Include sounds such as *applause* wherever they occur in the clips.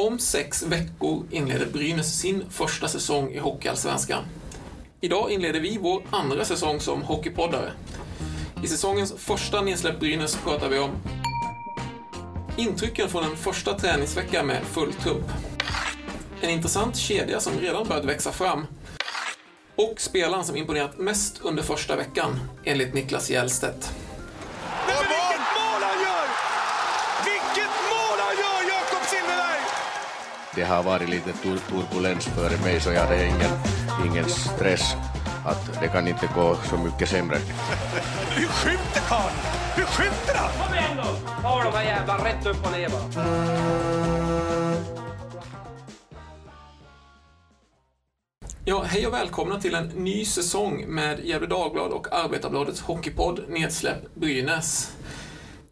Om sex veckor inleder Brynäs sin första säsong i Hockeyallsvenskan. Idag inleder vi vår andra säsong som hockeypoddare. I säsongens första nedsläpp Brynäs pratar vi om intrycken från en första träningsvecka med full trupp. En intressant kedja som redan börjat växa fram och spelaren som imponerat mest under första veckan, enligt Niklas Hjellstedt. Men vilket mål han gör! Vilket mål han gör, Jakob Silfverberg! Det har varit lite tur turbulens före mig så jag hade ingen, ingen stress att det kan inte gå så mycket sämre. Hur skjuter karln? Hur skjuter han? Kom igen då! Ta de här jävla rätt upp och ner bara. Ja, hej och välkomna till en ny säsong med Gefle Dagblad och Arbetarbladets hockeypodd Nedsläpp Brynäs.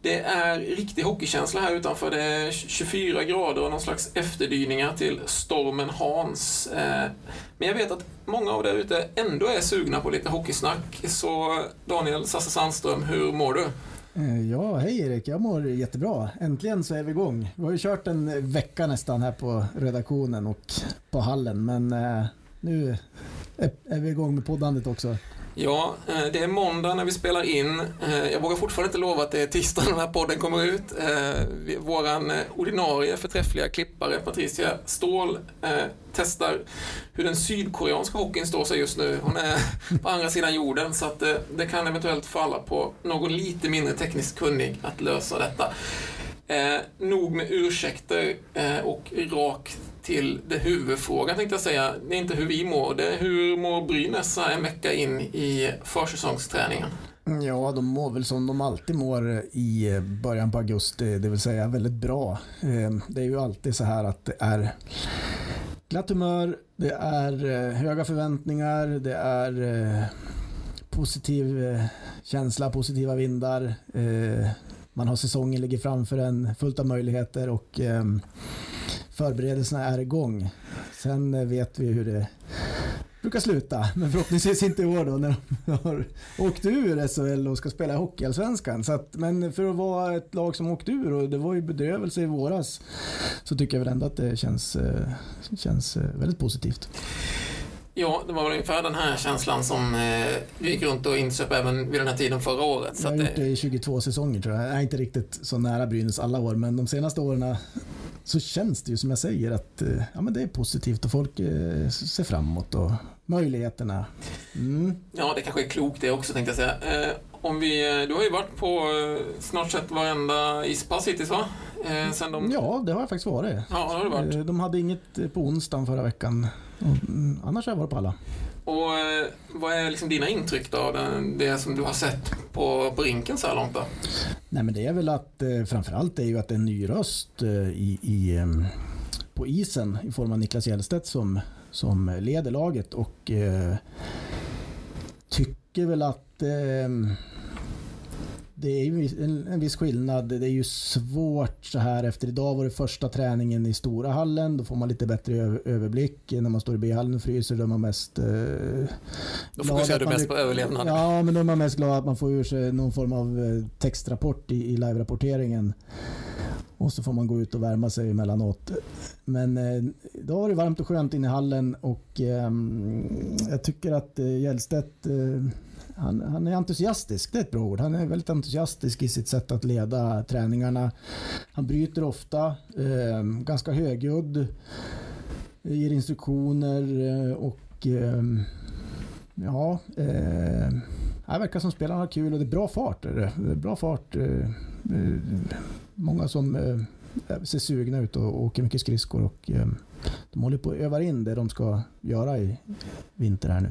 Det är riktig hockeykänsla här utanför. Det är 24 grader och någon slags efterdyningar till stormen Hans. Eh, men jag vet att många av er där ute ändå är sugna på lite hockeysnack. Så Daniel Sasse Sandström, hur mår du? Eh, ja, hej Erik. Jag mår jättebra. Äntligen så är vi igång. Vi har ju kört en vecka nästan här på redaktionen och på hallen, men eh, nu är vi igång med poddandet också. Ja, eh, det är måndag när vi spelar in. Eh, jag vågar fortfarande inte lova att det är tisdag när den här podden kommer ut. Eh, Vår Våran ordinarie förträffliga klippare Patricia Ståhl testar hur den sydkoreanska hockeyn står sig just nu. Hon är på andra sidan jorden så att det kan eventuellt falla på någon lite mindre tekniskt kunnig att lösa detta. Eh, nog med ursäkter eh, och rakt till det huvudfrågan tänkte jag säga. Det är inte hur vi mår, det är hur mår Brynäs så en vecka in i försäsongsträningen? Ja, de mår väl som de alltid mår i början på augusti, det vill säga väldigt bra. Eh, det är ju alltid så här att det är glatt humör, det är eh, höga förväntningar, det är eh, positiv känsla, positiva vindar. Man har säsongen ligger framför en, fullt av möjligheter och ehm, förberedelserna är igång. Sen eh, vet vi hur det brukar sluta, men förhoppningsvis inte i år då när de har åkt ur SHL och ska spela i Hockeyallsvenskan. Men för att vara ett lag som åkte ur och det var ju bedrövelse i våras så tycker jag väl ändå att det känns, eh, känns eh, väldigt positivt. Ja, det var väl ungefär den här känslan som eh, vi gick runt och insöp även vid den här tiden förra året. Så Jag har gjort det i 22 säsonger tror jag. Jag är inte riktigt så nära Brynäs alla år, men de senaste åren så känns det ju som jag säger att eh, ja, men det är positivt och folk eh, ser framåt och möjligheterna. Mm. Ja, det kanske är klokt det också tänkte jag säga. Eh, om vi, du har ju varit på eh, snart sett varenda ispass hittills va? Eh, de... Ja, det har jag faktiskt varit. Ja, det har det varit. De hade inget på onsdagen förra veckan. Mm, annars har jag varit på alla. Och eh, vad är liksom dina intryck då? Det som du har sett på, på rinken så här långt då? Nej men det är väl att eh, framförallt är ju att det är en ny röst eh, i, i, på isen i form av Niklas Hjelstedt som, som leder laget och eh, tycker väl att eh, det är ju en, en viss skillnad. Det är ju svårt så här efter idag var det första träningen i stora hallen. Då får man lite bättre överblick. När man står i B-hallen och fryser då är man mest... Eh, Då fokuserar du mest på överlevnad. Ja, men då är man mest glad att man får ur sig någon form av eh, textrapport i, i live-rapporteringen. Och så får man gå ut och värma sig emellanåt. Men eh, då var det varmt och skönt inne i hallen och ehm, jag tycker att eh, Hjellstedt eh, han, han är entusiastisk, det är ett bra ord. Han är väldigt entusiastisk i sitt sätt att leda träningarna. Han bryter ofta, eh, ganska högljudd, ger instruktioner eh, och eh, Ja, eh, det verkar som spelarna har kul och det är bra fart. Är det. Det är bra fart. Eh, eh, många som eh, ser sugna ut och åker mycket skridskor och eh, de håller på att öva in det de ska göra i vinter här nu.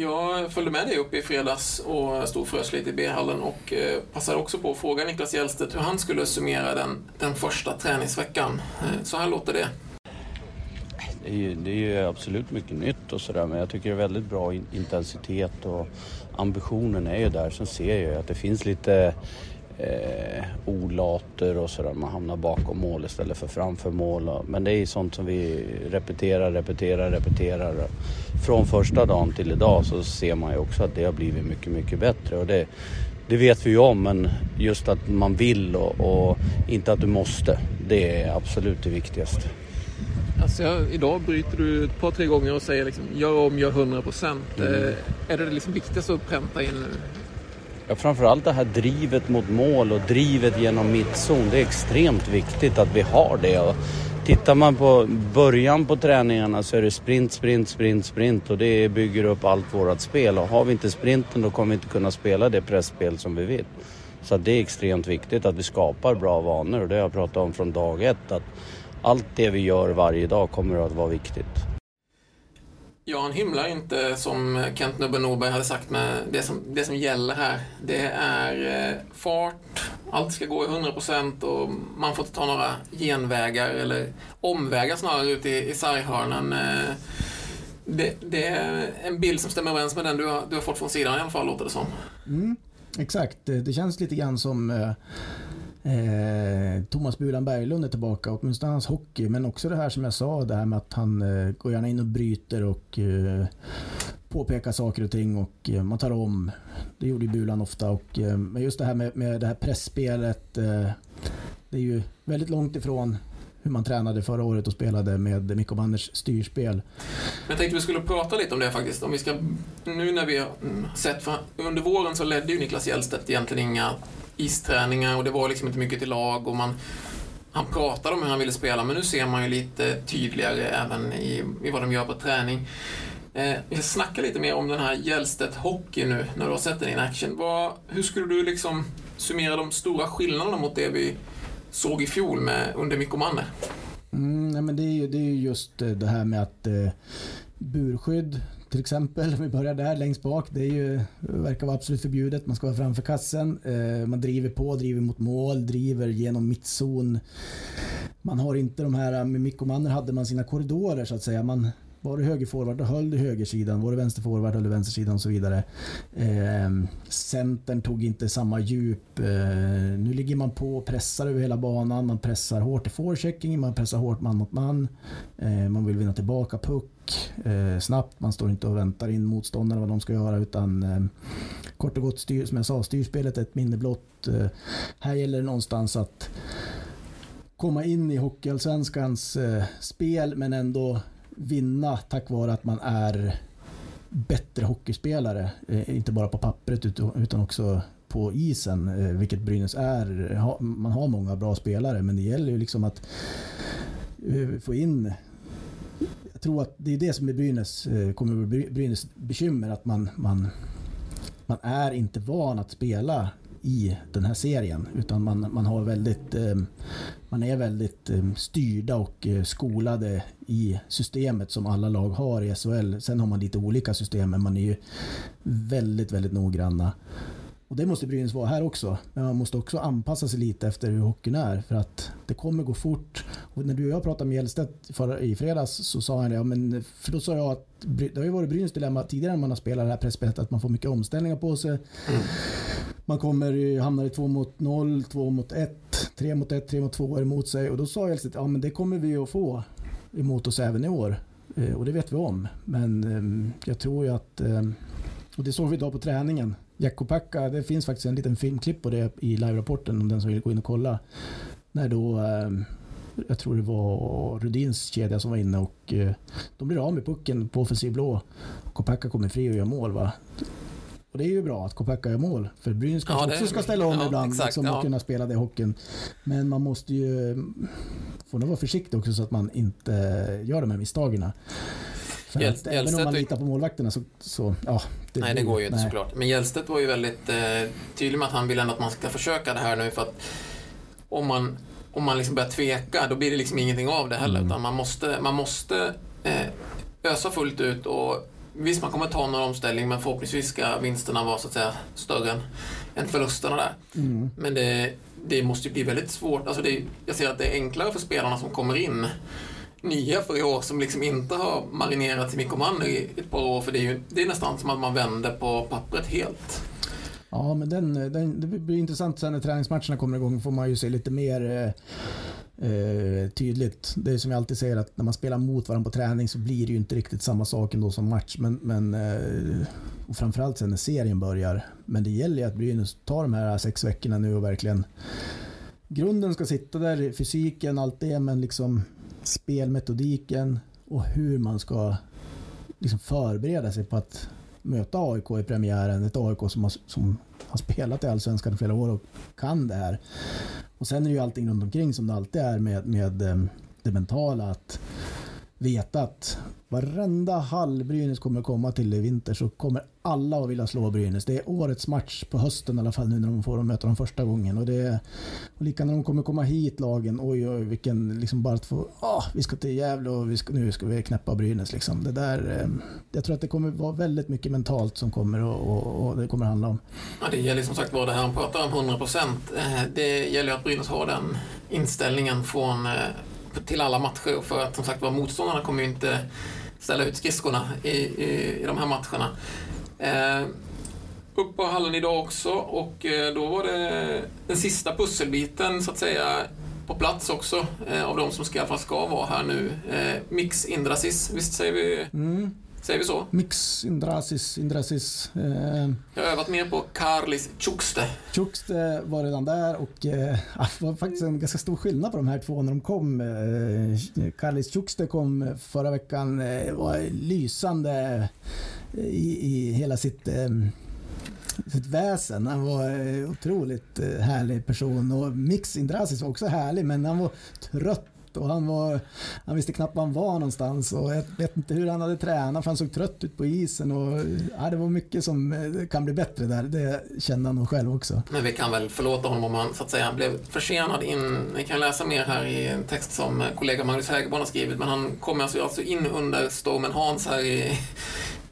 Jag följde med dig upp i fredags och stod och frös lite i B-hallen och eh, passade också på att fråga Niklas Hjelstedt hur han skulle summera den, den första träningsveckan. Eh, så här låter det. är ju, det är ju absolut mycket nytt och sådär men jag tycker det är väldigt bra intensitet och ambitionen är ju där. Sen ser jag ju att det finns lite eh, olater och sådär. Man hamnar bakom mål istället för framför mål. Men det är sånt som vi repeterar, repeterar, repeterar. Från första dagen till idag så ser man ju också att det har blivit mycket, mycket bättre. Och det, det vet vi ju om men just att man vill och, och inte att du måste. Det är absolut det viktigaste. Alltså idag bryter du ett par, tre gånger och säger liksom, gör om, gör 100 procent. Mm. Eh, är det det liksom viktigaste att pränta in Ja, framförallt det här drivet mot mål och drivet genom mittzon. Det är extremt viktigt att vi har det. Och tittar man på början på träningarna så är det sprint, sprint, sprint, sprint och det bygger upp allt vårt spel. Och har vi inte sprinten då kommer vi inte kunna spela det pressspel som vi vill. Så det är extremt viktigt att vi skapar bra vanor och det har jag pratat om från dag ett. Att allt det vi gör varje dag kommer att vara viktigt. Ja, han hymlar inte som Kent Nubbe Norberg hade sagt med det som, det som gäller här. Det är eh, fart, allt ska gå i 100% och man får inte ta några genvägar eller omvägar snarare ut i, i sarghörnan. Eh, det, det, är en bild som stämmer överens med den du har, du har fått från sidan i alla fall, låter det som. Mm, exakt, det känns lite grann som eh, eh, Thomas Bulan Berglund är tillbaka, åtminstone hans hockey, men också det här som jag sa, det här med att han eh, går gärna in och bryter och eh, påpekar saker och ting och eh, man tar om. Det gjorde ju Bulan ofta och eh, men just det här med, med det här pressspelet eh, det är ju väldigt långt ifrån hur man tränade förra året och spelade med Mikko Banners styrspel. Jag tänkte vi skulle prata lite om det faktiskt. Om vi ska, nu när vi har sett, för under våren så ledde ju Niklas Hjellstedt egentligen inga isträningar och det var liksom inte mycket till lag och man han pratade om hur han ville spela, men nu ser man ju lite tydligare även i, i vad de gör på träning. Eh, vi ska snacka lite mer om den här Hjellstedt Hockey nu, när du har sett den in action. Vad, hur skulle du liksom summera de stora skillnaderna mot det vi såg i fjol med, under Mikko Manne? Mm, nej, men det, är ju, det är just eh, det här med att eh, burskydd till exempel, om vi börjar där längst bak, det är ju, verkar vara absolut förbjudet. Man ska vara framför kassen. Eh, man driver på, driver mot mål, driver genom mittzon. Man har inte de här, med Mikko Manner hade man sina korridorer så att säga. Man, var du högerforward då höll du högersidan, var du vänsterforward höll du vänstersidan och så vidare. Eh, centern tog inte samma djup. Eh, nu ligger man på och pressar över hela banan. Man pressar hårt i forechecking, man pressar hårt man mot man. Eh, man vill vinna tillbaka puck eh, snabbt. Man står inte och väntar in motståndarna vad de ska göra utan eh, kort och gott styr, som jag sa, styrspelet är ett minne blott. Eh, här gäller det någonstans att komma in i Hockeyallsvenskans eh, spel men ändå vinna tack vare att man är bättre hockeyspelare. Eh, inte bara på pappret utan också på isen, eh, vilket Brynäs är. Man har många bra spelare, men det gäller ju liksom att eh, få in jag tror att det är det som är Brynäs, kommer Brynäs bekymmer, att man, man, man är inte van att spela i den här serien. Utan man, man, har väldigt, eh, man är väldigt eh, styrda och eh, skolade i systemet som alla lag har i SHL. Sen har man lite olika system men man är ju väldigt, väldigt noggranna. Och det måste Brynäs vara här också. Men man måste också anpassa sig lite efter hur hockeyn är. För att det kommer gå fort. Och när du och jag pratade med Hjellstedt i fredags så sa han det. Ja, men, för då sa jag att det har ju varit Brynäs dilemma tidigare när man har spelat det här pressspelet. Att man får mycket omställningar på sig. Mm. Man kommer hamnar i två mot noll, två mot ett, tre mot ett, tre mot två emot sig. Och då sa Hjellstedt ja men det kommer vi att få emot oss även i år. Eh, och det vet vi om. Men ehm, jag tror ju att ehm, och det såg vi idag på träningen. Jakopakka, det finns faktiskt en liten filmklipp på det i live-rapporten om den som vill gå in och kolla. När då, eh, jag tror det var Rudins kedja som var inne och eh, de blir av med pucken på offensiv blå. Kopacka kommer fri och gör mål. Va? Och det är ju bra att Kopacka gör mål. För Brynäs kanske ja, också ska ställa om ja, ibland exakt, liksom, ja. och kunna spela det hockeyn. Men man måste ju få vara försiktig också så att man inte gör de här misstagen. För Hjäl, att även om man litar på målvakterna så, så ja. Det, nej, det går ju inte nej. såklart. Men Hjellstedt var ju väldigt eh, tydlig med att han vill ändå att man ska försöka det här nu för att om man, om man liksom börjar tveka då blir det liksom ingenting av det heller. Mm. Utan man måste, man måste eh, ösa fullt ut och Visst, man kommer ta någon omställning men förhoppningsvis ska vinsterna vara så att säga större än, än förlusterna där. Mm. Men det, det måste ju bli väldigt svårt. Alltså det, jag ser att det är enklare för spelarna som kommer in nya för i år som liksom inte har marinerats i Mikko i ett par år. För det är ju det är nästan som att man vänder på pappret helt. Ja, men den, den, det blir intressant sen när träningsmatcherna kommer igång får man ju se lite mer eh, eh tydligt. Det är som jag alltid säger att när man spelar mot varandra på träning så blir det ju inte riktigt samma sak ändå som match. Men, men eh, och framförallt sen när serien börjar. Men det gäller ju att Brynäs tar de här sex veckorna nu och verkligen grunden ska sitta där, fysiken, allt det, men liksom spelmetodiken och hur man ska liksom förbereda sig på att möta AIK i premiären. Ett AIK som har, som har spelat i Allsvenskan i flera år och kan det här. Och sen är det ju allting runt omkring som det alltid är med, med eh, det mentala. Att veta att varenda hall Brynäs kommer komma till i vinter så kommer alla att vilja slå Brynäs. Det är årets match på hösten i alla fall nu när de får möta dem första gången. Och det är, och lika när de kommer komma hit lagen, oj oj vilken, liksom bara att få, ah, vi ska till Gävle och vi ska, nu ska vi knäppa Brynäs liksom. Det där, eh, jag tror att det kommer vara väldigt mycket mentalt som kommer och, och, och det kommer handla om. Ja, det gäller som sagt var det här han pratar om 100 procent. Eh, det gäller att Brynäs har den inställningen från eh, till alla matcher för att som sagt var motståndarna kommer ju inte ställa ut skridskorna i, i, i de här matcherna. Eh, upp på hallen idag också och eh, då var det den sista pusselbiten så att säga på plats också eh, av de som ska, i alla fall ska vara här nu. Eh, Mix Indrasis, visst säger vi? Mm. Säger vi så? Mix, Indrasis, Indrasis. Eh, Jag har övat mer på Karlis Tjukste. Tjukste var redan där och eh, *laughs* det var faktiskt en ganska stor skillnad på de här två när de kom. Eh, Karlis Tjukste kom förra veckan, eh, var lysande i, i hela sitt eh, sitt väsen. Han var en otroligt eh, härlig person och Mix Indrasis var också härlig men han var trött och han, var, han visste knappt var han var någonstans och jag vet inte hur han hade tränat för han såg trött ut på isen och ja, det var mycket som eh, kan bli bättre där. Det kände han nog själv också. Men vi kan väl förlåta honom om han så att säga blev försenad in. Ni kan läsa mer här i en text som kollega Magnus Hägerborn har skrivit men han kom alltså in under stormen Hans här i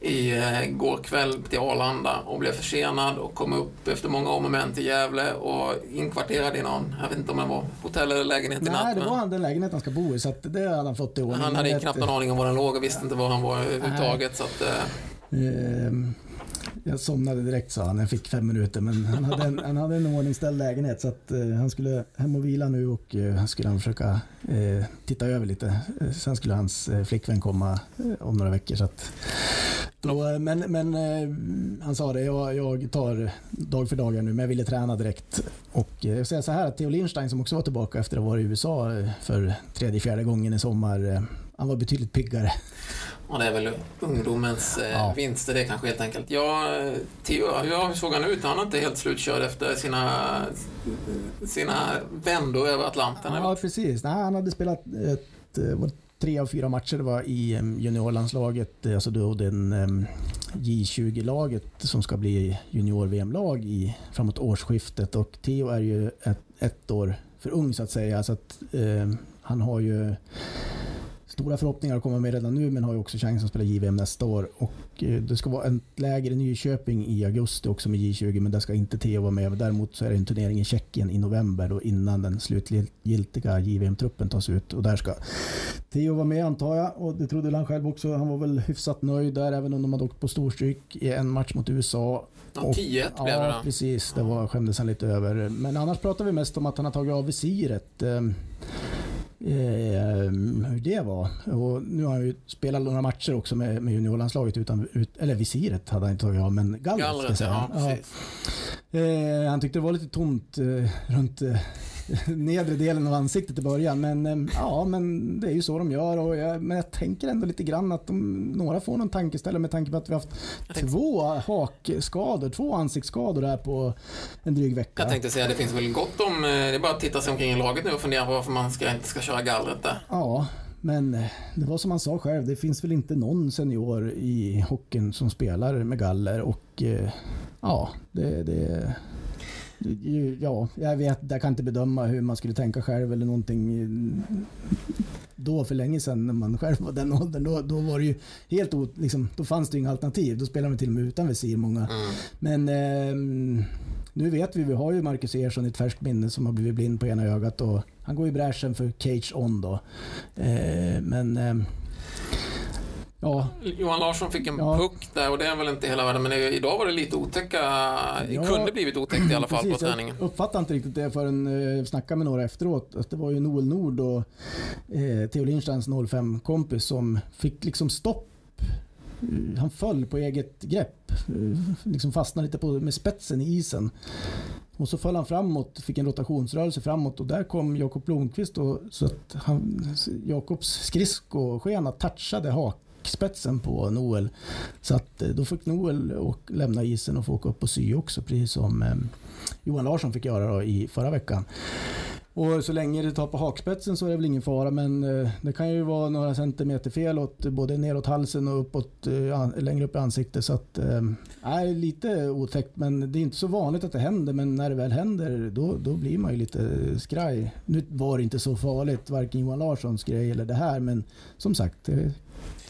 i eh, kväll till Arlanda och blev försenad och kom upp efter många om och men till Gävle och inkvarterad i någon, jag vet inte om det var hotell eller lägenhet i natt. Nej, det var den lägenhet han ska bo i så att det hade han fått i ordning. Han hade knappt en aning om var den låg och visste inte var han var överhuvudtaget. Så att, eh, jag somnade direkt sa han, jag fick fem minuter men han hade en, han hade en ordningställd lägenhet så att eh, han skulle hem och vila nu och eh, skulle han försöka eh, titta över lite. Eh, sen skulle hans eh, flickvän komma eh, om några veckor så att då, eh, men men eh, han sa det, jag, jag tar dag för dag nu men jag ville träna direkt. Och eh, jag säger så här att Theo Lindstein som också var tillbaka efter att ha varit i USA för tredje, fjärde gången i sommar han var betydligt piggare. Och det är väl ungdomens eh, ja. vinster det kanske helt enkelt. Ja, Theo, hur såg han ut? Han är inte helt slutkörd efter sina, sina vändor över Atlanten? Ja, eller? precis. Nej, han hade spelat ett, tre av fyra matcher var i juniorlandslaget, alltså då den J20-laget som ska bli junior-VM-lag framåt årsskiftet. Och Theo är ju ett, ett år för ung så att säga. Så att, eh, han har ju stora förhoppningar att komma med redan nu men har ju också chansen att spela JVM nästa år. Och eh, det ska vara en läger i Nyköping i augusti också med J20 men där ska inte Theo vara med. Däremot så är det en turnering i Tjeckien i november då innan den slutgiltiga JVM-truppen tas ut och där ska Theo vara med antar jag och det trodde han själv också. Han var väl hyfsat nöjd där även om de hade åkt på storstryk i en match mot USA. Ja, 10-1 blev det Ja, precis. Det var, skämdes han lite över. Men annars pratar vi mest om att han har tagit av visiret. Eh, hur det var. Och nu har han ju spelat några matcher också med, med juniorlandslaget utan, ut, eller visiret hade han inte tagit av, men gallret. gallret ja, ja. Eh, han tyckte det var lite tomt eh, runt eh, nedre delen av ansiktet i början. Men eh, ja, men det är ju så de gör. Och jag, men jag tänker ändå lite grann att de, några får någon tankeställare med tanke på att vi har haft två hakskador, två ansiktsskador här på en dryg vecka. Jag tänkte säga, det finns väl gott om, eh, det är bara att titta sig omkring i laget nu och fundera på varför man ska, inte ska köra gallret där. Ja, men eh, det var som han sa själv, det finns väl inte någon senior i hockeyn som spelar med galler och ja, det, det Ja, jag vet, jag kan inte bedöma hur man skulle tänka själv eller någonting då för länge sedan när man själv var den åldern. Då, då var det ju helt liksom, då fanns det inga alternativ. Då spelade man till och med utan visir många. Mm. Men eh, nu vet vi, vi har ju Marcus Ersson i ett färskt minne som har blivit blind på ena ögat och han går i bräschen för Cage On då. Eh, men eh, Ja. Johan Larsson fick en Ja. puck där och det är väl inte hela världen, men idag var det lite otäcka, det Ja, kunde blivit otäckt i alla fall Precis, på träningen. Jag uppfattade inte riktigt det förrän jag eh, snackade med några efteråt. Att det var ju Noel Nord och eh, Theo Lindsteins 05-kompis som fick liksom stopp. Han föll på eget grepp. Eh, Liksom fastnade lite på, med spetsen i isen. Och så föll han framåt, fick en rotationsrörelse framåt och där kom Jakob Blomqvist och, så att han, Jakobs skridskoskena touchade hakspetsen på Noel. Så att eh, då fick Noel och lämna isen och få åka upp och sy också, precis som eh, Johan Larsson fick göra då i förra veckan. Och så länge det tar på hakspetsen så är det väl ingen fara men eh, det kan ju vara några centimeter fel åt både neråt halsen och uppåt, längre upp i ansiktet så att eh, nej, lite otäckt men det är inte så vanligt att det händer men när det väl händer då, då blir man ju lite skraj. Nu var det inte så farligt varken Johan Larssons grej eller det här men som sagt det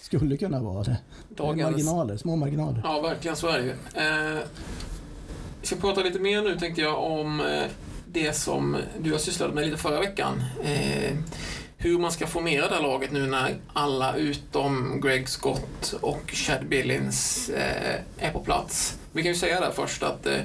skulle kunna vara det. Dagens- Marginaler, små marginaler. Ja, verkligen så är det ju. Eh, vi ska prata lite mer nu tänkte jag om eh, det som du har sysslat med lite förra veckan. Eh, hur man ska formera det här laget nu när alla utom Greg Scott och Chad Billings eh, är på plats. Vi kan ju säga där först att eh,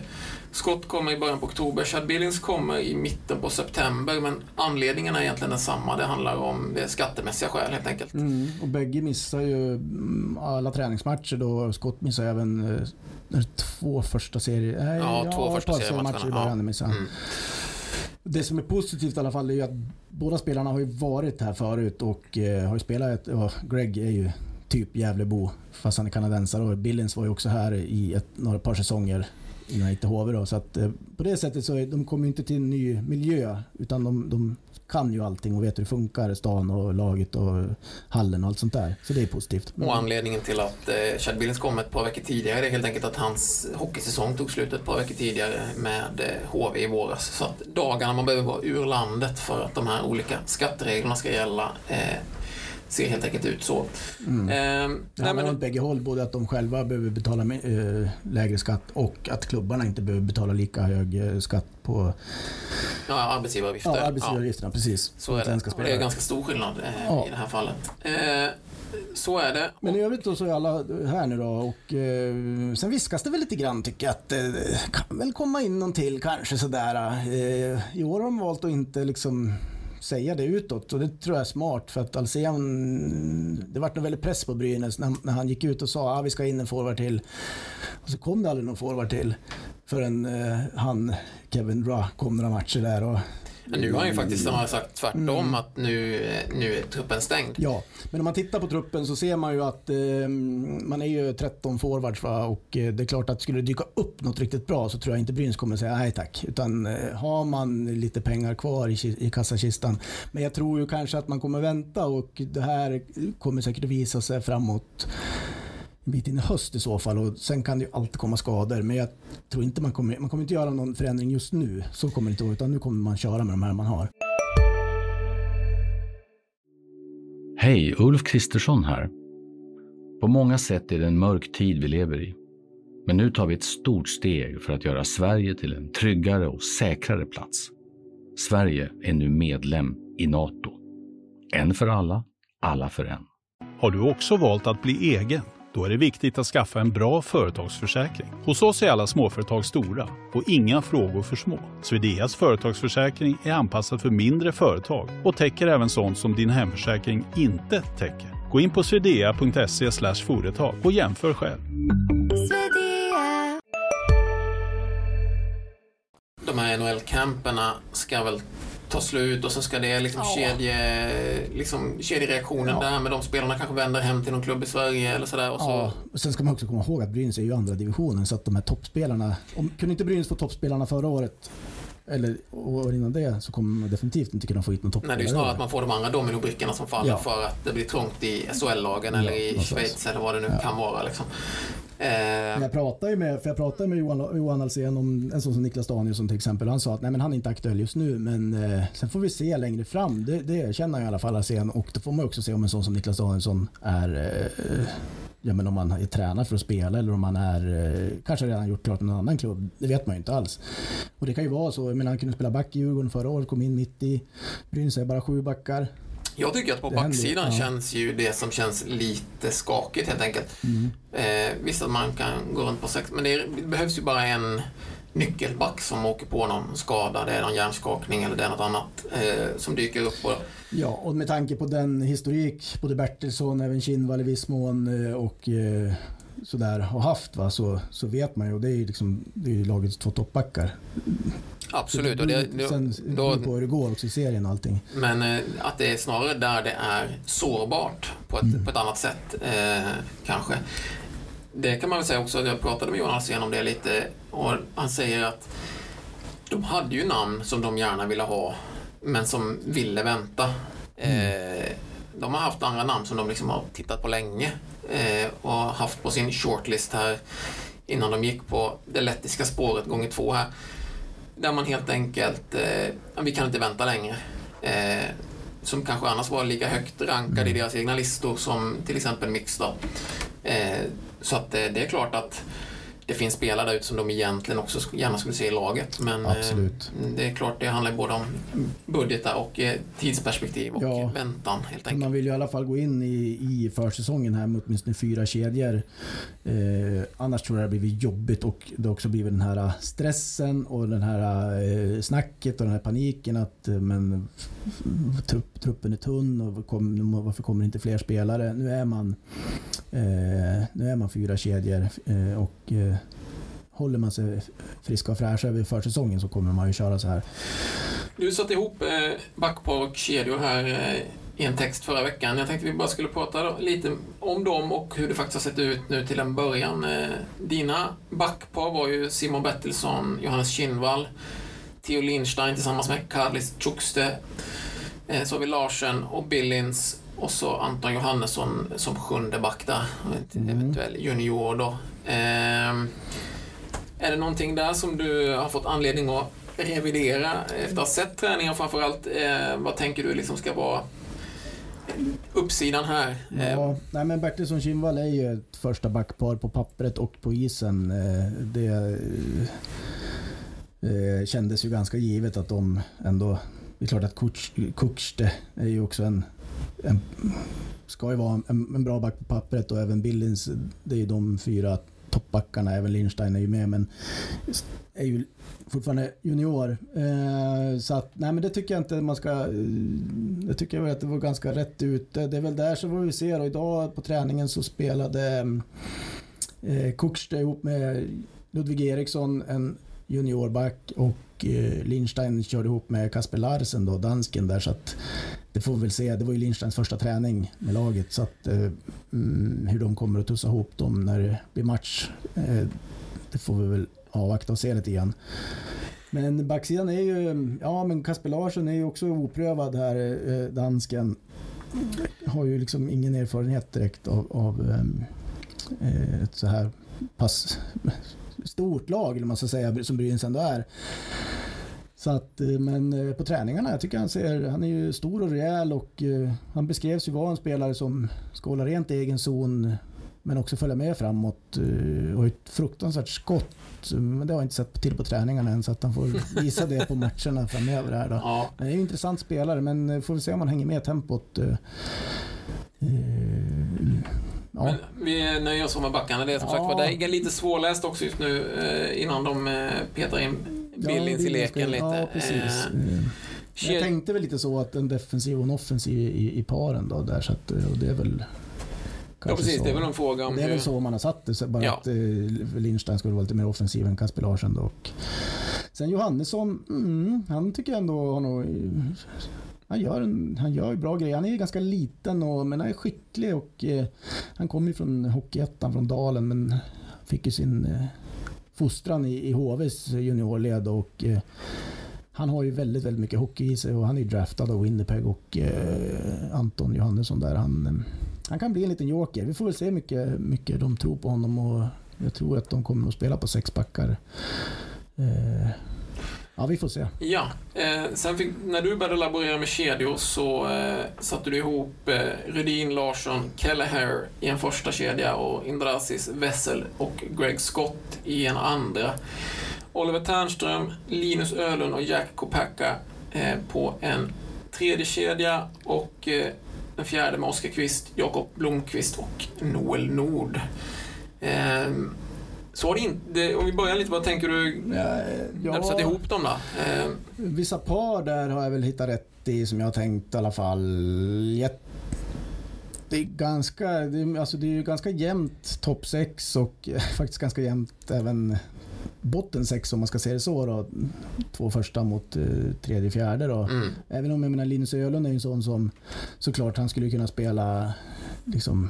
Scott kommer i början på oktober, Chad Billings kommer i mitten på september, men anledningen är egentligen densamma. Det handlar om det skattemässiga skäl helt enkelt. Mm, och bägge missar ju mm, alla träningsmatcher då. Scott missar även eh, två första serier... Nej, Ja, två första seriematcher i början ja. missade. Mm. Det som är positivt i alla fall är ju att båda spelarna har ju varit här förut och eh, har ju spelat ja, Greg är ju typ Gävlebo fast han är kanadensare och Billings var ju också här i ett, några par säsonger innan jag gick till HV då. Så att eh, på det sättet så är, de kommer inte till en ny miljö utan de, de kan ju allting och vet hur det funkar, stan och laget och hallen och allt sånt där. Så det är positivt. Och anledningen till att eh, Chad Billings kom ett par veckor tidigare är helt enkelt att hans hockeysäsong tog slut ett par veckor tidigare med eh, HV i våras. Så att dagarna man behöver vara ur landet för att de här olika skattereglerna ska gälla eh, ser helt enkelt ut så. Mm. Eh, Det handlar men, åt bägge håll, både att de själva behöver betala eh, lägre skatt och att klubbarna inte behöver betala lika hög eh, skatt på ja, arbetsgivaravgifter. ja, arbetsgivaravgifterna. Precis. Så är det. Det är ganska stor skillnad eh, Ja. i det här fallet. Eh, så är det. Men i övrigt då så är alla här nu då och eh, sen viskas det väl lite grann tycker jag att det kan väl komma in någon till kanske sådär. Eh, I år har de valt att inte liksom säga det utåt. Och det tror jag är smart för att Alsen, det vart en väldig press på Brynäs när, när han gick ut och sa att ah, vi ska in en forward till. Och så kom det aldrig någon forward till förrän eh, han, Kevin Ra, kom några matcher där och men nu har han ju faktiskt har sagt tvärtom Mm. att nu, eh, nu är truppen stängd. Ja, men om man tittar på truppen så ser man ju att eh, man är ju 13 forwards va? och eh, det är klart att skulle det dyka upp något riktigt bra så tror jag inte Brynäs kommer säga nej tack. Utan eh, har man lite pengar kvar i, i kassakistan. Men jag tror ju kanske att man kommer vänta och det här kommer säkert att visa sig framåt en bit in i höst i så fall och sen kan det ju alltid komma skador men jag tror inte man kommer, man kommer inte göra någon förändring just nu. Så kommer det inte vara utan nu kommer man köra med de här man har. Hej, Ulf Kristersson här. På många sätt är det en mörk tid vi lever i. Men nu tar vi ett stort steg för att göra Sverige till en tryggare och säkrare plats. Sverige är nu medlem i Nato. En för alla, alla för en. Har du också valt att bli egen? Då är det viktigt att skaffa en bra företagsförsäkring. Hos oss är alla småföretag stora och inga frågor för små. Swedeas företagsförsäkring är anpassad för mindre företag och täcker även sånt som din hemförsäkring inte täcker. Gå in på swedea.se företag och jämför själv. De här NHL-camperna ska väl ta slut och så ska det liksom Ja. kedje, liksom kedjereaktionen Ja. där med de spelarna kanske vänder hem till någon klubb i Sverige eller sådär. Och så, Ja, och sen ska man också komma ihåg att Brynäs är ju andra divisionen så att de här toppspelarna, om, kunde inte Brynäs få toppspelarna förra året eller år innan det så kommer man definitivt inte kunna få hit någon Nej, toppspelare. det är ju snarare att man får de andra dominobrickorna som faller Ja. för att det blir trångt i SHL-lagen Ja, eller i. Schweiz eller vad det nu Ja. kan vara. Liksom. Eh, Eh, men jag pratade ju med, för jag pratade med Johan, Johan Alsen om en sån som Niklas Danielsson till exempel. Han sa att nej, men han är inte aktuell just nu men eh, sen får vi se längre fram. Det, det känner jag i alla fall Alsen och då får man också se om en sån som Niklas Danielsson är, eh, ja, men om man är tränad för att spela eller om man är, eh, kanske redan gjort klart någon annan klubb. Det vet man ju inte alls. Och det kan ju vara så. Jag menar, han kunde spela back i Djurgården förra året, kom in mitt i. Brynäs är bara sju backar. Jag tycker att på backsidan ja. känns ju det som känns lite skakigt helt enkelt. Mm. Eh, visst att man kan gå runt på sex, men det, är, det behövs ju bara en nyckelback som åker på någon skada, det är någon hjärnskakning eller det är något annat eh, som dyker upp. Och, Ja, och med tanke på den historik både Bertilsson, även Kinnvall i viss mån eh, och eh, sådär har haft va, så, så vet man ju och det är ju liksom, det är ju lagets två toppbackar. absolut, och det, det, Sen då, på hur det går också i serien och allting. men eh, att det är snarare där det är sårbart på ett, Mm. på ett annat sätt eh, kanske. Det kan man väl säga också, jag pratade med Jonas igen om det lite och han säger att de hade ju namn som de gärna ville ha men som ville vänta. Eh, de har haft andra namn som de liksom har tittat på länge och haft på sin shortlist här innan de gick på det lettiska spåret gånger två här. Där man helt enkelt, eh, vi kan inte vänta längre. Eh, som kanske annars var lika högt rankade i deras egna listor som till exempel Mixed eh, Så att eh, det är klart att det finns spelare där ute som de egentligen också gärna skulle se i laget. Men eh, Absolut. det är klart, det handlar både om budgetar och eh, tidsperspektiv och Ja. väntan helt enkelt. Man vill ju i alla fall gå in i, i försäsongen här med åtminstone fyra kedjor. Eh, annars tror jag det har blivit jobbigt och det har också blivit den här stressen och den här eh, snacket och den här paniken att men, trupp, truppen är tunn och kom, varför kommer inte fler spelare? Nu är man, eh, nu är man fyra kedjor eh, och eh, håller man sig friska och fräscha över försäsongen så kommer man ju köra så här. Du satte ihop eh, backpar och kedjor här eh, i en text förra veckan. Jag tänkte vi bara skulle prata då, lite om dem och hur det faktiskt har sett ut nu till en början. Eh, dina backpar var ju Simon Bertilsson, Johannes Kinnvall, Theo Lindstein tillsammans med Karlis Tjukste. Eh, så har vi Larsen och Billins och så Anton Johannesson som sjunde back där. En eventuell junior då. Eh, är det någonting där som du har fått anledning att revidera efter att ha sett träningen framförallt? Eh, vad tänker du liksom ska vara uppsidan här? Eh, Ja, nej men Bertilsson Kinnvall är ju ett första backpar på pappret och på isen. Eh, Det eh, kändes ju ganska givet att de ändå... Det är klart att Kutschte är ju också en, en... Ska ju vara en, en bra back på pappret och även Billins, det är ju de fyra toppbackarna. Även Lindstein är ju med men är ju fortfarande junior. Eh, så att, nej men det tycker jag inte man ska... Eh, jag tycker väl att det var ganska rätt ute. Det är väl där så får vi se och idag på träningen så spelade eh, Kukste ihop med Ludvig Eriksson, en juniorback och Eh, Lindstein körde ihop med Kasper Larsen då, dansken där så att det får vi väl se. Det var ju Lindsteins första träning med laget så att eh, mm, hur de kommer att tussa ihop dem när det blir match eh, det får vi väl avvakta och se lite grann. Men backsidan är ju, ja men Kasper Larsen är ju också oprövad här, eh, dansken. Har ju liksom ingen erfarenhet direkt av, av ehm, eh, ett så här pass stort lag, eller man ska säga, som Brynäs ändå är. Så att, eh, men eh, på träningarna, jag tycker han ser, han är ju stor och rejäl och eh, han beskrevs ju vara en spelare som ska hålla rent i egen zon men också följa med framåt och ett fruktansvärt skott. Men det har jag inte sett till på träningarna än så att han får *laughs* visa det på matcherna framöver. Här då. Ja, Han är ju en intressant spelare men får vi se om han hänger med tempot. Ja, men vi nöjer oss med backarna. Det är som Ja. sagt var det är lite svårläst också just nu eh, innan de eh, petar in Billings i Billings leken lite. Ja, precis. Eh, Ked- Jag tänkte väl lite så att en defensiv och en offensiv i, i paren då där så att, och det är väl Ja, precis. så. Det är väl en fråga om Det är hur... väl så man har satt det, bara Ja. att eh, Lindstein skulle vara lite mer offensiv än Kasper Larsson då. Och sen Johannesson, mm, han tycker jag ändå har nog... Han gör, en, han gör ju bra grejer. Han är ju ganska liten och, men han är skicklig och eh, han kommer ju från Hockeyettan från Dalen men fick ju sin eh, fostran i, i HVs juniorled och eh, han har ju väldigt, väldigt mycket hockey i sig och han är ju draftad av Winnipeg och eh, Anton Johannesson där. Han, eh, han kan bli en liten joker. Vi får väl se hur mycket, mycket de tror på honom och jag tror att de kommer att spela på sex backar. Eh, Ja, vi får se. Ja, eh, sen fick, när du började laborera med kedjor så eh, satte du ihop eh, Rudin, Larsson, Kelleher i en första kedja och Indrasis, Wessel och Greg Scott i en andra. Oliver Ternström, Linus Ölund och Jack Kopacka eh, på en tredje kedja och eh, den fjärde med Oskar Kvist, Jakob Blomqvist och Noel Nord. Eh, så har det inte, om vi börjar lite, vad tänker du när du satte ihop dem då? Eh, Vissa par där har jag väl hittat rätt i som jag har tänkt i alla fall. Det är ganska, det alltså det är ju ganska jämnt topp 6 och *laughs* faktiskt ganska jämnt även botten 6 om man ska se det så då. Två första mot eh, tredje, fjärde då. mm. Även om jag menar Linus Ölund är en sån som såklart han skulle kunna spela liksom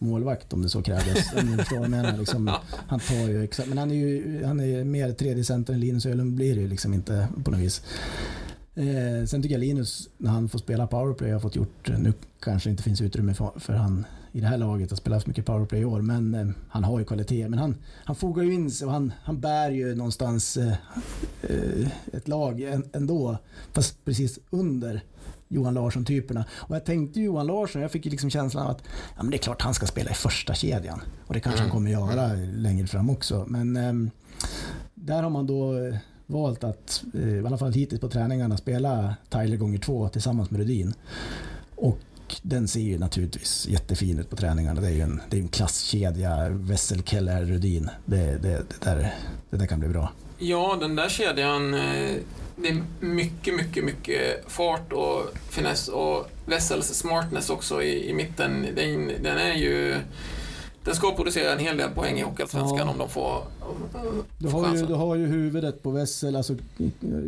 målvakt om det så krävdes. Om förstår menar. Liksom, han tar ju exakt, men han är ju han är mer tredje center än Linus Ölund blir det ju liksom inte på något vis. Eh, sen tycker jag Linus, när han får spela powerplay, har fått gjort, nu kanske inte finns utrymme för, för han i det här laget att spela så mycket powerplay i år, men eh, han har ju kvalitet. Men han, han fogar ju in sig och han, han bär ju någonstans eh, eh, ett lag än- ändå, fast precis under Johan Larsson-typerna. Och jag tänkte Johan Larsson, jag fick ju liksom känslan av att ja, men det är klart han ska spela i första kedjan. Och det kanske han kommer göra längre fram också. Men ehm, där har man då eh, valt att, eh, i alla fall hittills på träningarna, spela Tyler gånger två tillsammans med Rudin. Och den ser ju naturligtvis jättefin ut på träningarna. Det är ju en, det är en klasskedja, Wessel, Keller, Rudin. Det, det, det, där, det där kan bli bra. Ja, den där kedjan, eh, det är mycket, mycket, mycket fart och finess och Wessels smartness också i, i mitten. Den, den är ju... Den ska producera en hel del poäng i Hockeyallsvenskan Ja. om de får, Du får har, ju, chansen. du har ju huvudet på Wessel, alltså,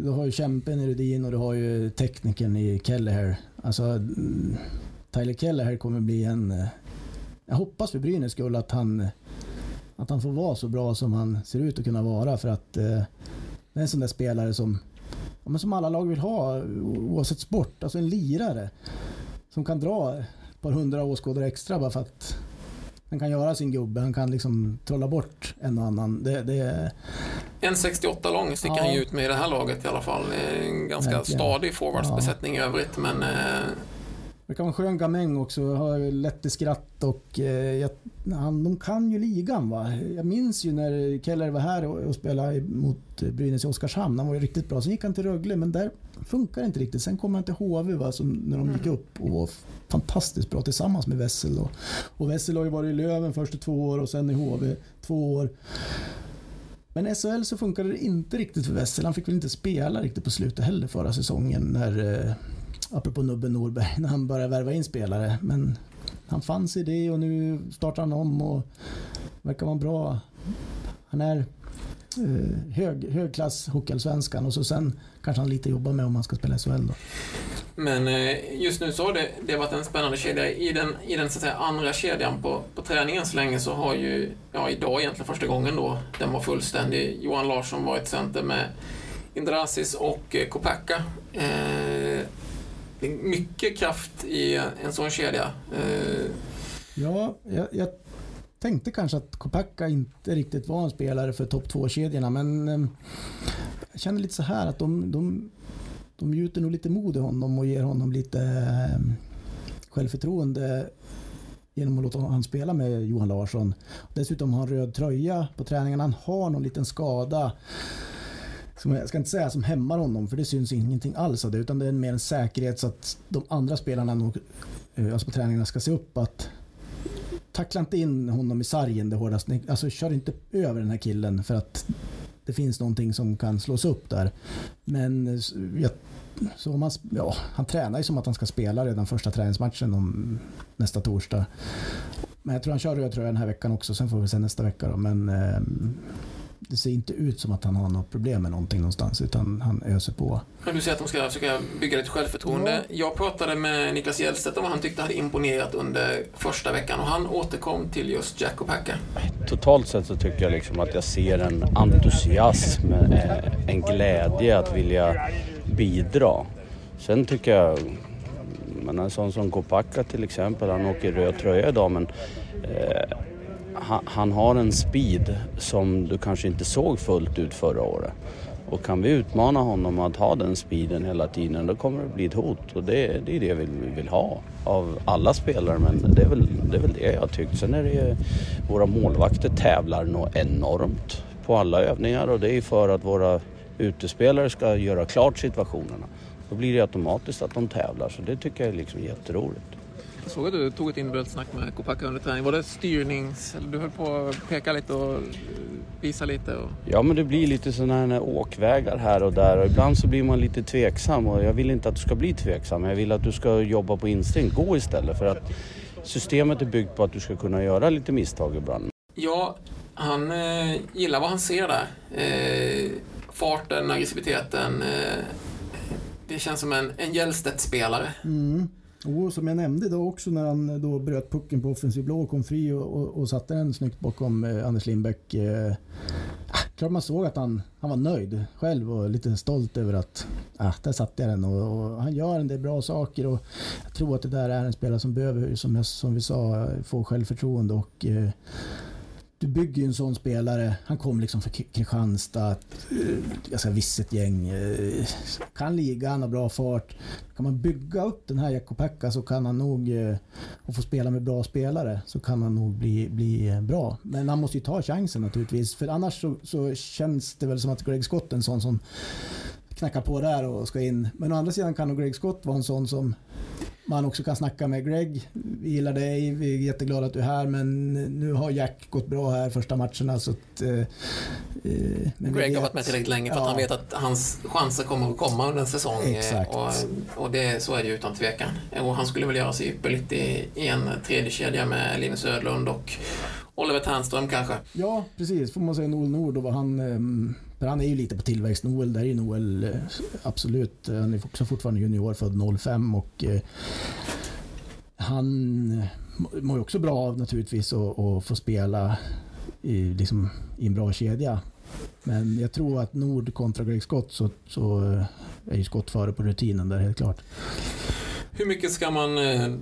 du har ju kämpen i Rudin och du har ju teknikern i Kelleher. Alltså, Tyler Kelleher kommer bli en... Jag hoppas för Brynäs skull att han, att han får vara så bra som han ser ut att kunna vara för att eh, det är en sån där spelare som, men som alla lag vill ha oavsett sport. Alltså en lirare som kan dra ett par hundra åskådare extra bara för att han kan göra sin gubbe. Han kan liksom trolla bort en och annan. Det, det, 1,68 lång sticker Ja. han ju ut med i det här laget i alla fall. En ganska Verkligen. stadig forwardsbesättning i övrigt, men kan vara en skön gamäng också, har lätt i skratt och eh, jag, han, de kan ju ligan va. Jag minns ju när Keller var här och, och spelade mot Brynäs i Oskarshamn, han var ju riktigt bra. Sen gick han till Rögle men där funkar det inte riktigt. Sen kom han till HV va, som, när de gick upp och var fantastiskt bra tillsammans med Wessel. Och, och Wessel har ju varit i Löven första två år och sen i HV två år. Men i SHL så funkade det inte riktigt för Wessel. Han fick väl inte spela riktigt på slutet heller förra säsongen när eh, apropå Nubbe Norberg, när han började värva in spelare. Men han fanns i det och nu startar han om och verkar vara bra. Han är eh, hög, högklass hockeyallsvenskan och så sen kanske han lite jobbar med om han ska spela i SHL då. Men eh, just nu så har det, det varit en spännande kedja. I den, i den så att säga, andra kedjan på, på träningen så länge så har ju, ja idag egentligen första gången då, den var fullständig. Johan Larsson var ett center med Indrasis och eh, Kopacka. Eh, det är mycket kraft i en, sån kedja. Eh, Ja, jag, jag tänkte kanske att Kopacka inte riktigt var en spelare för topp 2-kedjorna men eh, jag känner lite så här att de, de, de gjuter nog lite mod i honom och ger honom lite eh, självförtroende genom att låta honom spela med Johan Larsson. Dessutom har han röd tröja på träningarna. Han har någon liten skada som jag ska inte säga som hämmar honom för det syns ingenting alls av det utan det är mer en säkerhet så att de andra spelarna nog, eh, alltså på träningarna ska se upp att tackla inte in honom i sargen det hårdaste. Alltså kör inte över den här killen för att det finns någonting som kan slås upp där. Men eh, jag, så man, ja, han tränar ju som att han ska spela redan första träningsmatchen om nästa torsdag. Men jag tror han kör röd tröja den här veckan också, sen får vi se nästa vecka då. Men eh, det ser inte ut som att han har något problem med någonting någonstans utan han öser på. Men du säger att de ska försöka bygga lite självförtroende. Jag pratade med Niklas Hjellstedt om vad han tyckte hade imponerat under första veckan och han återkom till just Jack och Packa. Totalt sett så tycker jag liksom att jag ser en entusiasm, eh, en glädje att vilja bidra. Sen tycker jag, men en sån som Kopacka till exempel, han åker röd tröja idag men eh, han, han har en speed som du kanske inte såg fullt ut förra året. Och kan vi utmana honom att ha den speeden hela tiden då kommer det bli ett hot och det, det är det vi vill ha av alla spelare men det är väl det, är väl det jag tycker. Sen är det ju, våra målvakter tävlar nog enormt på alla övningar och det är för att våra utespelare ska göra klart situationerna. Då blir det automatiskt att de tävlar så det tycker jag är liksom jätteroligt. Såg att du tog ett individuellt snack med Kopacka under träning. Var det styrnings... Eller du höll på att peka lite och visa lite? Och... Ja men det blir lite sådana här åkvägar här och där och ibland så blir man lite tveksam och jag vill inte att du ska bli tveksam. Jag vill att du ska jobba på instinkt. Gå istället för att systemet är byggt på att du ska kunna göra lite misstag ibland. Ja, han eh, gillar vad han ser där. Eh, farten, aggressiviteten. Eh, det känns som en, en Hjellstedt-spelare. Mm. Och som jag nämnde då också när han eh, då bröt pucken på offensiv blå och kom fri och, och, och satte den snyggt bakom eh, Anders Lindbäck. Eh, ah, klart man såg att han, han var nöjd själv och lite stolt över att ah, där satte jag den och, och, han gör en del bra saker och jag tror att det där är en spelare som behöver, som, jag, som vi sa, få självförtroende och eh, du bygger ju en sån spelare. Han kom liksom från Kristianstad, eh, ganska visset gäng. Eh, kan ligan har bra fart. Kan man bygga upp den här Jakko-Pekka så kan han nog, eh, och få spela med bra spelare, så kan han nog bli, bli bra. Men han måste ju ta chansen naturligtvis. För annars så, så känns det väl som att Greg Scott är en sån som knackar på där och ska in. Men å andra sidan kan nog Greg Scott vara en sån som man också kan snacka med Greg. Vi gillar dig, vi är jätteglada att du är här men nu har Jack gått bra här första matcherna så att, eh, men Greg har varit med tillräckligt länge för ja. att han vet att hans chanser kommer att komma under en säsong. Eh, Exakt. Och, och det, så är det ju utan tvekan. Och han skulle väl göra sig ypperligt i, i en tredje kedja med Linus Ödlund och Oliver Ternström kanske. Ja, precis. Får man säga Noel Nord och vad han... Ehm, för han är ju lite på tillväxt. Noel, där är ju Noel eh, absolut. Han är också fortfarande junior, född 05 och eh, han eh, mår ju också bra av naturligtvis att få spela i, liksom, i en bra kedja. Men jag tror att Nord kontra Greg Scott så, så eh, är ju Scott före på rutinen där helt klart. Hur mycket ska man... Nu,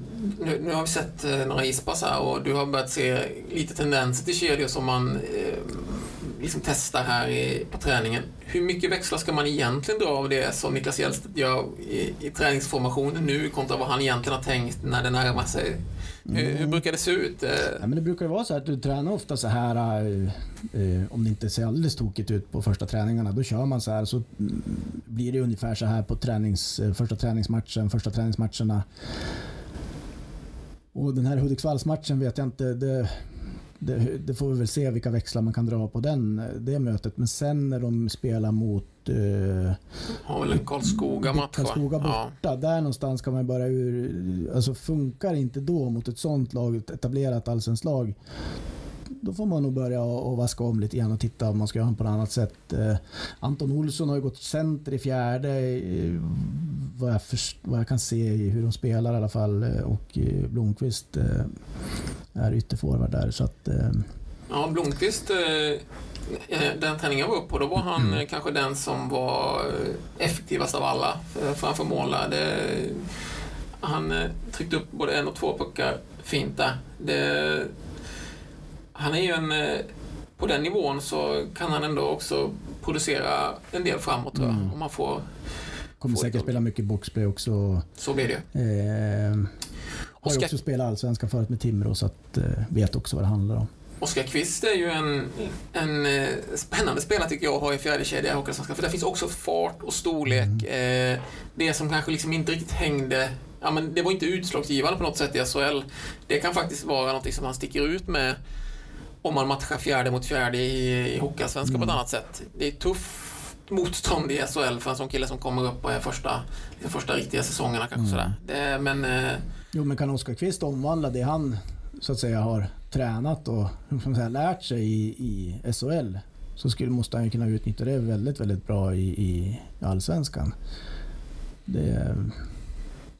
nu har vi sett några ispass här och du har börjat se lite tendenser till kedjor som man eh, liksom testar här i, på träningen. Hur mycket växlar ska man egentligen dra av det som Niklas Hjellstedt gör i, i träningsformationen nu kontra vad han egentligen har tänkt när det närmar sig hur, hur, Mm. brukar det se ut? Ja, men det brukar vara så att du tränar ofta så här, eh, om det inte ser alldeles tokigt ut på första träningarna, då kör man så här. Så mm, blir det ungefär så här på tränings, första träningsmatchen, första träningsmatcherna. Och den här Hudiksvallsmatchen vet jag inte, det, det, det, får vi väl se vilka växlar man kan dra på den, det mötet. Men sen när de spelar mot... Eh, har väl en Karlskoga-match Karlskoga borta. Ja. Där någonstans kan man börja ur... Alltså funkar inte då mot ett sånt lag, ett etablerat allsvenskt lag, då får man nog börja och vaska om lite grann och titta om man ska göra på något annat sätt. Eh, Anton Olsson har ju gått center i fjärde, eh, vad, jag för, vad jag kan se i hur de spelar i alla fall. Eh, och eh, Blomqvist eh, är ytterforward där. Så att, eh, ja, Blomqvist, den träningen jag var uppe på, då var han mm. kanske den som var effektivast av alla framför mål. Han tryckte upp både en och två puckar fint där. Det, han är ju en... På den nivån så kan han ändå också producera en del framåt tror jag. Mm. Om man får... Kommer får säkert spela mycket boxplay också. Så blir det eh, Har ju också spelat allsvenskan förut med Timrå så att eh, vet också vad det handlar om. Oskar Kvist är ju en, en eh, spännande spelare tycker jag att ha i fjärde kedja i Hockeyallsvenskan. För där finns också fart och storlek. Mm. Eh, det som kanske liksom inte riktigt hängde Ja, men det var inte utslagsgivande på något sätt i SHL. Det kan faktiskt vara något som han sticker ut med om man matchar fjärde mot fjärde i, i Hockeyallsvenskan mm. på ett annat sätt. Det är tufft motstånd i SHL för en sån kille som kommer upp och är första, första riktiga säsongerna kanske mm. sådär. Det, men, eh... Jo, men kan Oskar Kvist omvandla det han så att säga har tränat och som säga, lärt sig i, i SHL så skulle, måste han ju kunna utnyttja det väldigt, väldigt bra i, i Allsvenskan. Det,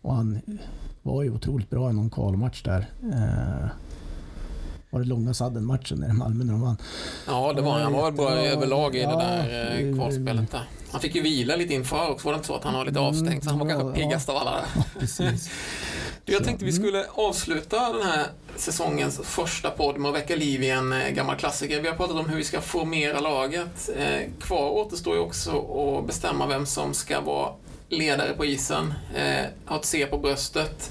och han var ju otroligt bra i någon kvalmatch där. Eh, var det långa sadden-matchen i Malmö när de vann? Ja, det var han. var väl bra överlag i ja, det där eh, kvalspelet där. Han fick ju vila lite inför också, var det inte så att han var lite avstängd? Mm, så han var ja, kanske piggast av alla där. Ja, *laughs* du, jag tänkte vi skulle avsluta den här säsongens första podd med att väcka liv i en eh, gammal klassiker. Vi har pratat om hur vi ska formera laget. Eh, kvar återstår ju också att bestämma vem som ska vara ledare på isen, eh, ha ett C på bröstet.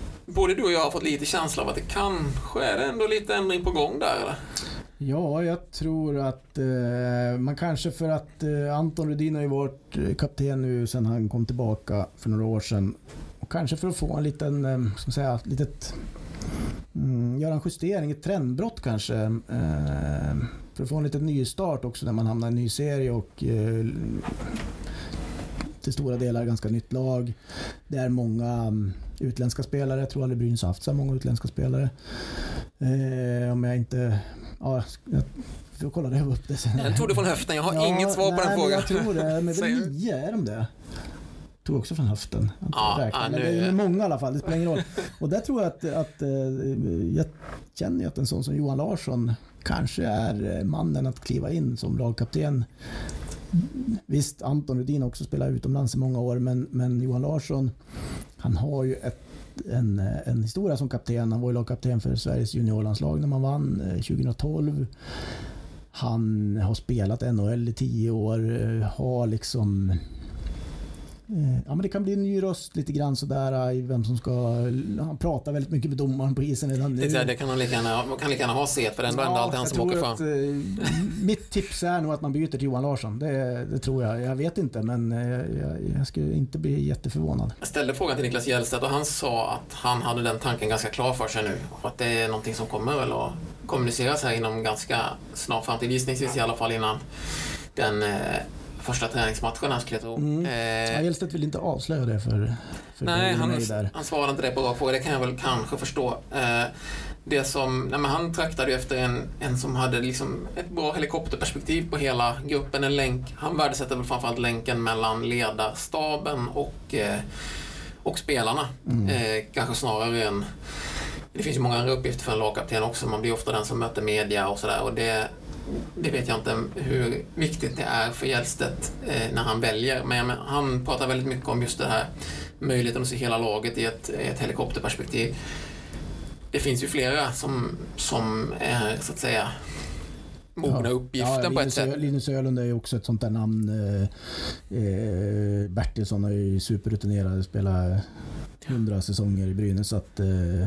både du och jag har fått lite känsla av att det kanske är ändå lite ändring på gång där eller? Ja, jag tror att eh, man kanske för att eh, Anton Rudin har ju varit eh, kapten nu sedan han kom tillbaka för några år sedan. Och kanske för att få en liten, eh, ska man säga, litet, mm, göra en justering, ett trendbrott kanske. Eh, för att få en liten nystart också när man hamnar i en ny serie och eh, till stora delar ganska nytt lag. Det är många mm, utländska spelare. Jag tror aldrig Brynäs har haft så många utländska spelare. Eh, om jag inte... Ja, jag får kolla det upp det sen. Den tog du från höften, jag har Ja, inget svar på nej, den frågan. Jag tror det. Men du? nio, är de det? Tog också från höften. Jag Ja, ja, men det är många i alla fall, det spelar ingen roll. Och där tror jag att, att eh, jag känner ju att en sån som Johan Larsson kanske är eh, mannen att kliva in som lagkapten. Visst, Anton Rudin har också spelat utomlands i många år, men, men Johan Larsson, han har ju ett, en, en historia som kapten. Han var ju lagkapten för Sveriges juniorlandslag när man vann eh, 2012. Han har spelat NHL i tio år, eh, har liksom eh, Ja, men det kan bli en ny röst lite grann sådär eh, i vem som ska... Han pratar väldigt mycket med domaren på isen redan nu. Det, kan han lika gärna, man kan lika gärna ha C för det är ändå Ja, alltid han som åker fram. att, eh, mitt tips är nog att man byter till Johan Larsson. Det, det tror jag. Jag vet inte, men jag, jag skulle inte bli jätteförvånad. Jag ställde frågan till Niklas Hjellstedt och han sa att han hade den tanken ganska klar för sig nu. Och att det är någonting som kommer väl att kommuniceras här inom ganska snar framtid. Gissningsvis i alla fall innan den första träningsmatchen jag tro. Mm. Eh, Ja, Hjelstedt vill inte avslöja det för, för Nej, han, där. han svarade inte det på rak fråga. Det kan jag väl kanske förstå. Eh, det som, nej men han traktade ju efter en, en som hade liksom ett bra helikopterperspektiv på hela gruppen. En länk. Han värdesätter väl framförallt länken mellan ledarstaben och, eh, och spelarna. Mm. Eh, kanske snarare än... Det finns ju många andra uppgifter för en lagkapten också. Man blir ofta den som möter media och sådär. Och det, det vet jag inte hur viktigt det är för Hjellstedt eh, när han väljer. Men jag men, han pratar väldigt mycket om just det här möjligheten att se hela laget i ett, ett helikopterperspektiv. Det finns ju flera som, som är så att säga mogna uppgiften på ett Linus, sätt. Linus Ölund är ju också ett sånt där namn. Eh, eh, Bertilsson är ju superrutinerad, spelar hundra säsonger i Brynäs. Så att, eh,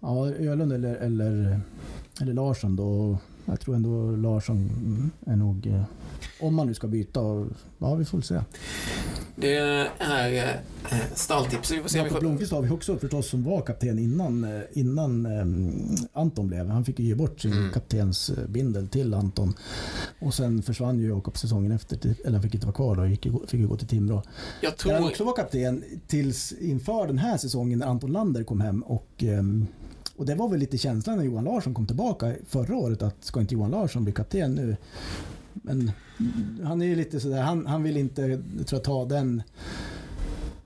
ja, Ölund eller, eller, eller Larsson då. Jag tror ändå Larsson är nog, eh, om man nu ska byta, ja vi får väl se. Det är eh, stalltips. Vi får se Jakob. Blomqvist har vi också förstås som var kapten innan, eh, innan Anton blev. Han fick ju ge bort sin Mm. kaptensbindel till Anton. Och sen försvann ju Jakob säsongen efter, eller han fick inte vara kvar då, gick, fick ju gå till Timrå. Jag Där han tror... också var kapten tills inför den här säsongen när Anton Lander kom hem. Och, ehm, och det var väl lite känslan när Johan Larsson kom tillbaka förra året att ska inte Johan Larsson bli kapten nu? Men han är ju lite sådär, han, han vill inte tror jag, ta den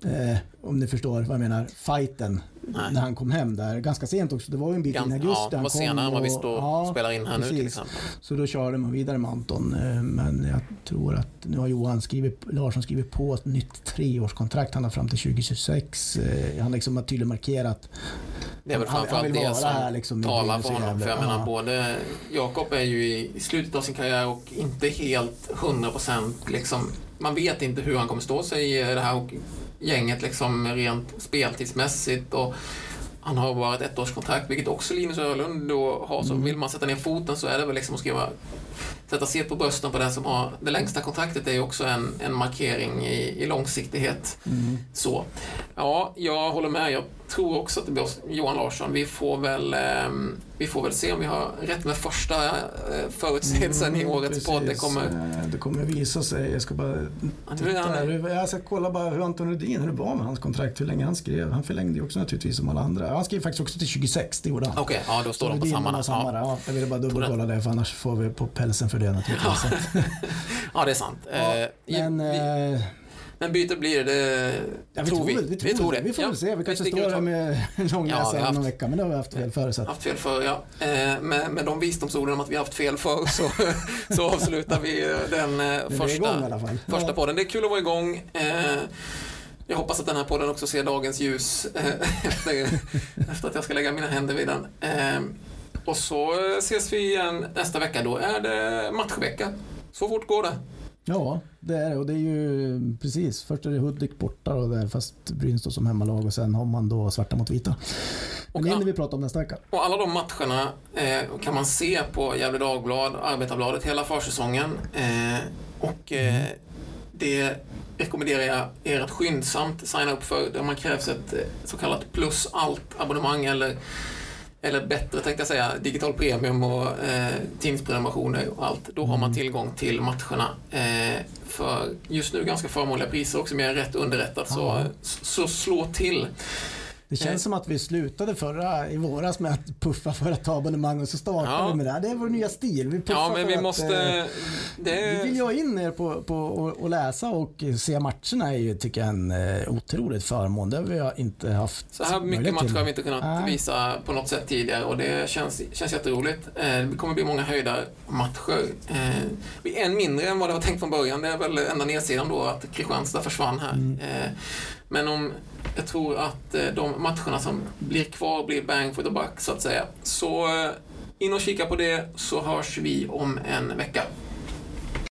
Eh, om ni förstår vad jag menar, fighten Nej. när han kom hem där. Ganska sent också, det var ju en bit in i augusti ja, det var senare än vad vi och- står ja, spelar in här nu till precis. exempel. Så då körde man vidare med Anton. eh, Men jag tror att nu har Johan skrivit, Larsson skrivit på ett nytt treårskontrakt. Han har fram till 2026. Eh, Han liksom har tydligt markerat. Det är väl framförallt det som här liksom talar för och honom. För jag menar, Ja. både Jakob är ju i slutet av sin karriär och inte helt 100% liksom. Man vet inte hur han kommer stå sig i det här gänget liksom rent speltidsmässigt. Och han har bara ett ettårskontrakt, vilket också Linus Ölund då har. Så Mm. vill man sätta ner foten så är det väl liksom att skriva sätta sig på brösten på den som har det längsta kontraktet är ju också en, en markering i, i långsiktighet. Mm. Så. Ja, jag håller med. Jag tror också att det blir Johan Larsson. Vi får väl, eh, vi får väl se om vi har rätt med första eh, förutsägelsen i årets precis. podd. Det kommer... Eh, det kommer visa sig. Jag ska bara titta. Jag ska kolla bara hur Anton Rudin, hur det var med hans kontrakt, hur länge han skrev. Han förlängde ju också naturligtvis som alla andra. Han skrev faktiskt också till 26, det gjorde han. Okej, ja då står de på samma. samma. Ja. Ja, jag ville bara dubbelkolla det för annars får vi på pälsen för det naturligtvis. Att- *laughs* ja, det är sant. Eh, Men vi, eh, men byte blir det, ja, vi tror vi. vi, vi, tror det. Vi får Ja, väl se. Vi kanske sticker står här med en lång Ja, vi om någon vecka, men det har vi haft fel för. Så haft fel för, ja. Eh, med, med de visdomsorden om att vi haft fel för så, så avslutar vi eh, den eh, är igång första, första podden. Det är kul att vara igång. Jag hoppas att den här podden också ser dagens ljus *laughs* efter, efter att jag ska lägga mina händer vid den. Och så ses vi igen nästa vecka. Då är det matchvecka. Så fort går det. Ja, det är det. Och det är ju precis. Först är det Hudik borta och där, fast Brynäs som hemmalag och sen har man då svarta mot vita. Men det hinner vi prata om nästa vecka. Och alla de matcherna eh, kan man se på Gefle Dagblad, Arbetarbladet, hela försäsongen. Eh, och eh, det rekommenderar jag er att skyndsamt signa upp för. Där man krävs ett eh, så kallat plus allt-abonnemang eller, eller bättre tänkte jag säga, digital premium och eh, tidningsprenumerationer och allt. Då har man tillgång till matcherna eh, för just nu ganska förmånliga priser också, om jag är rätt underrättad. Så, så slå till. Det känns Eh. som att vi slutade förra i våras med att puffa för att ta abonnemang och så startade Ja. vi med det här. Det är vår nya stil. Vi puffar Ja, men för vi att, måste... eh, Det, Vi vill ju ha in er på, på och läsa och se matcherna är ju, tycker jag, en eh, otroligt förmån. Det har vi inte haft Så här mycket matcher till. har vi inte kunnat Nej. visa på något sätt tidigare och det känns, känns jätteroligt. Eh, Det kommer bli många höjda matcher. En mindre än vad det var tänkt från början. Det är väl enda nedsidan då att Kristianstad försvann här. Mm. Men om jag tror att eh, de matcherna som blir kvar blir bang for the buck så att säga. Så eh, in och kika på det så hörs vi om en vecka.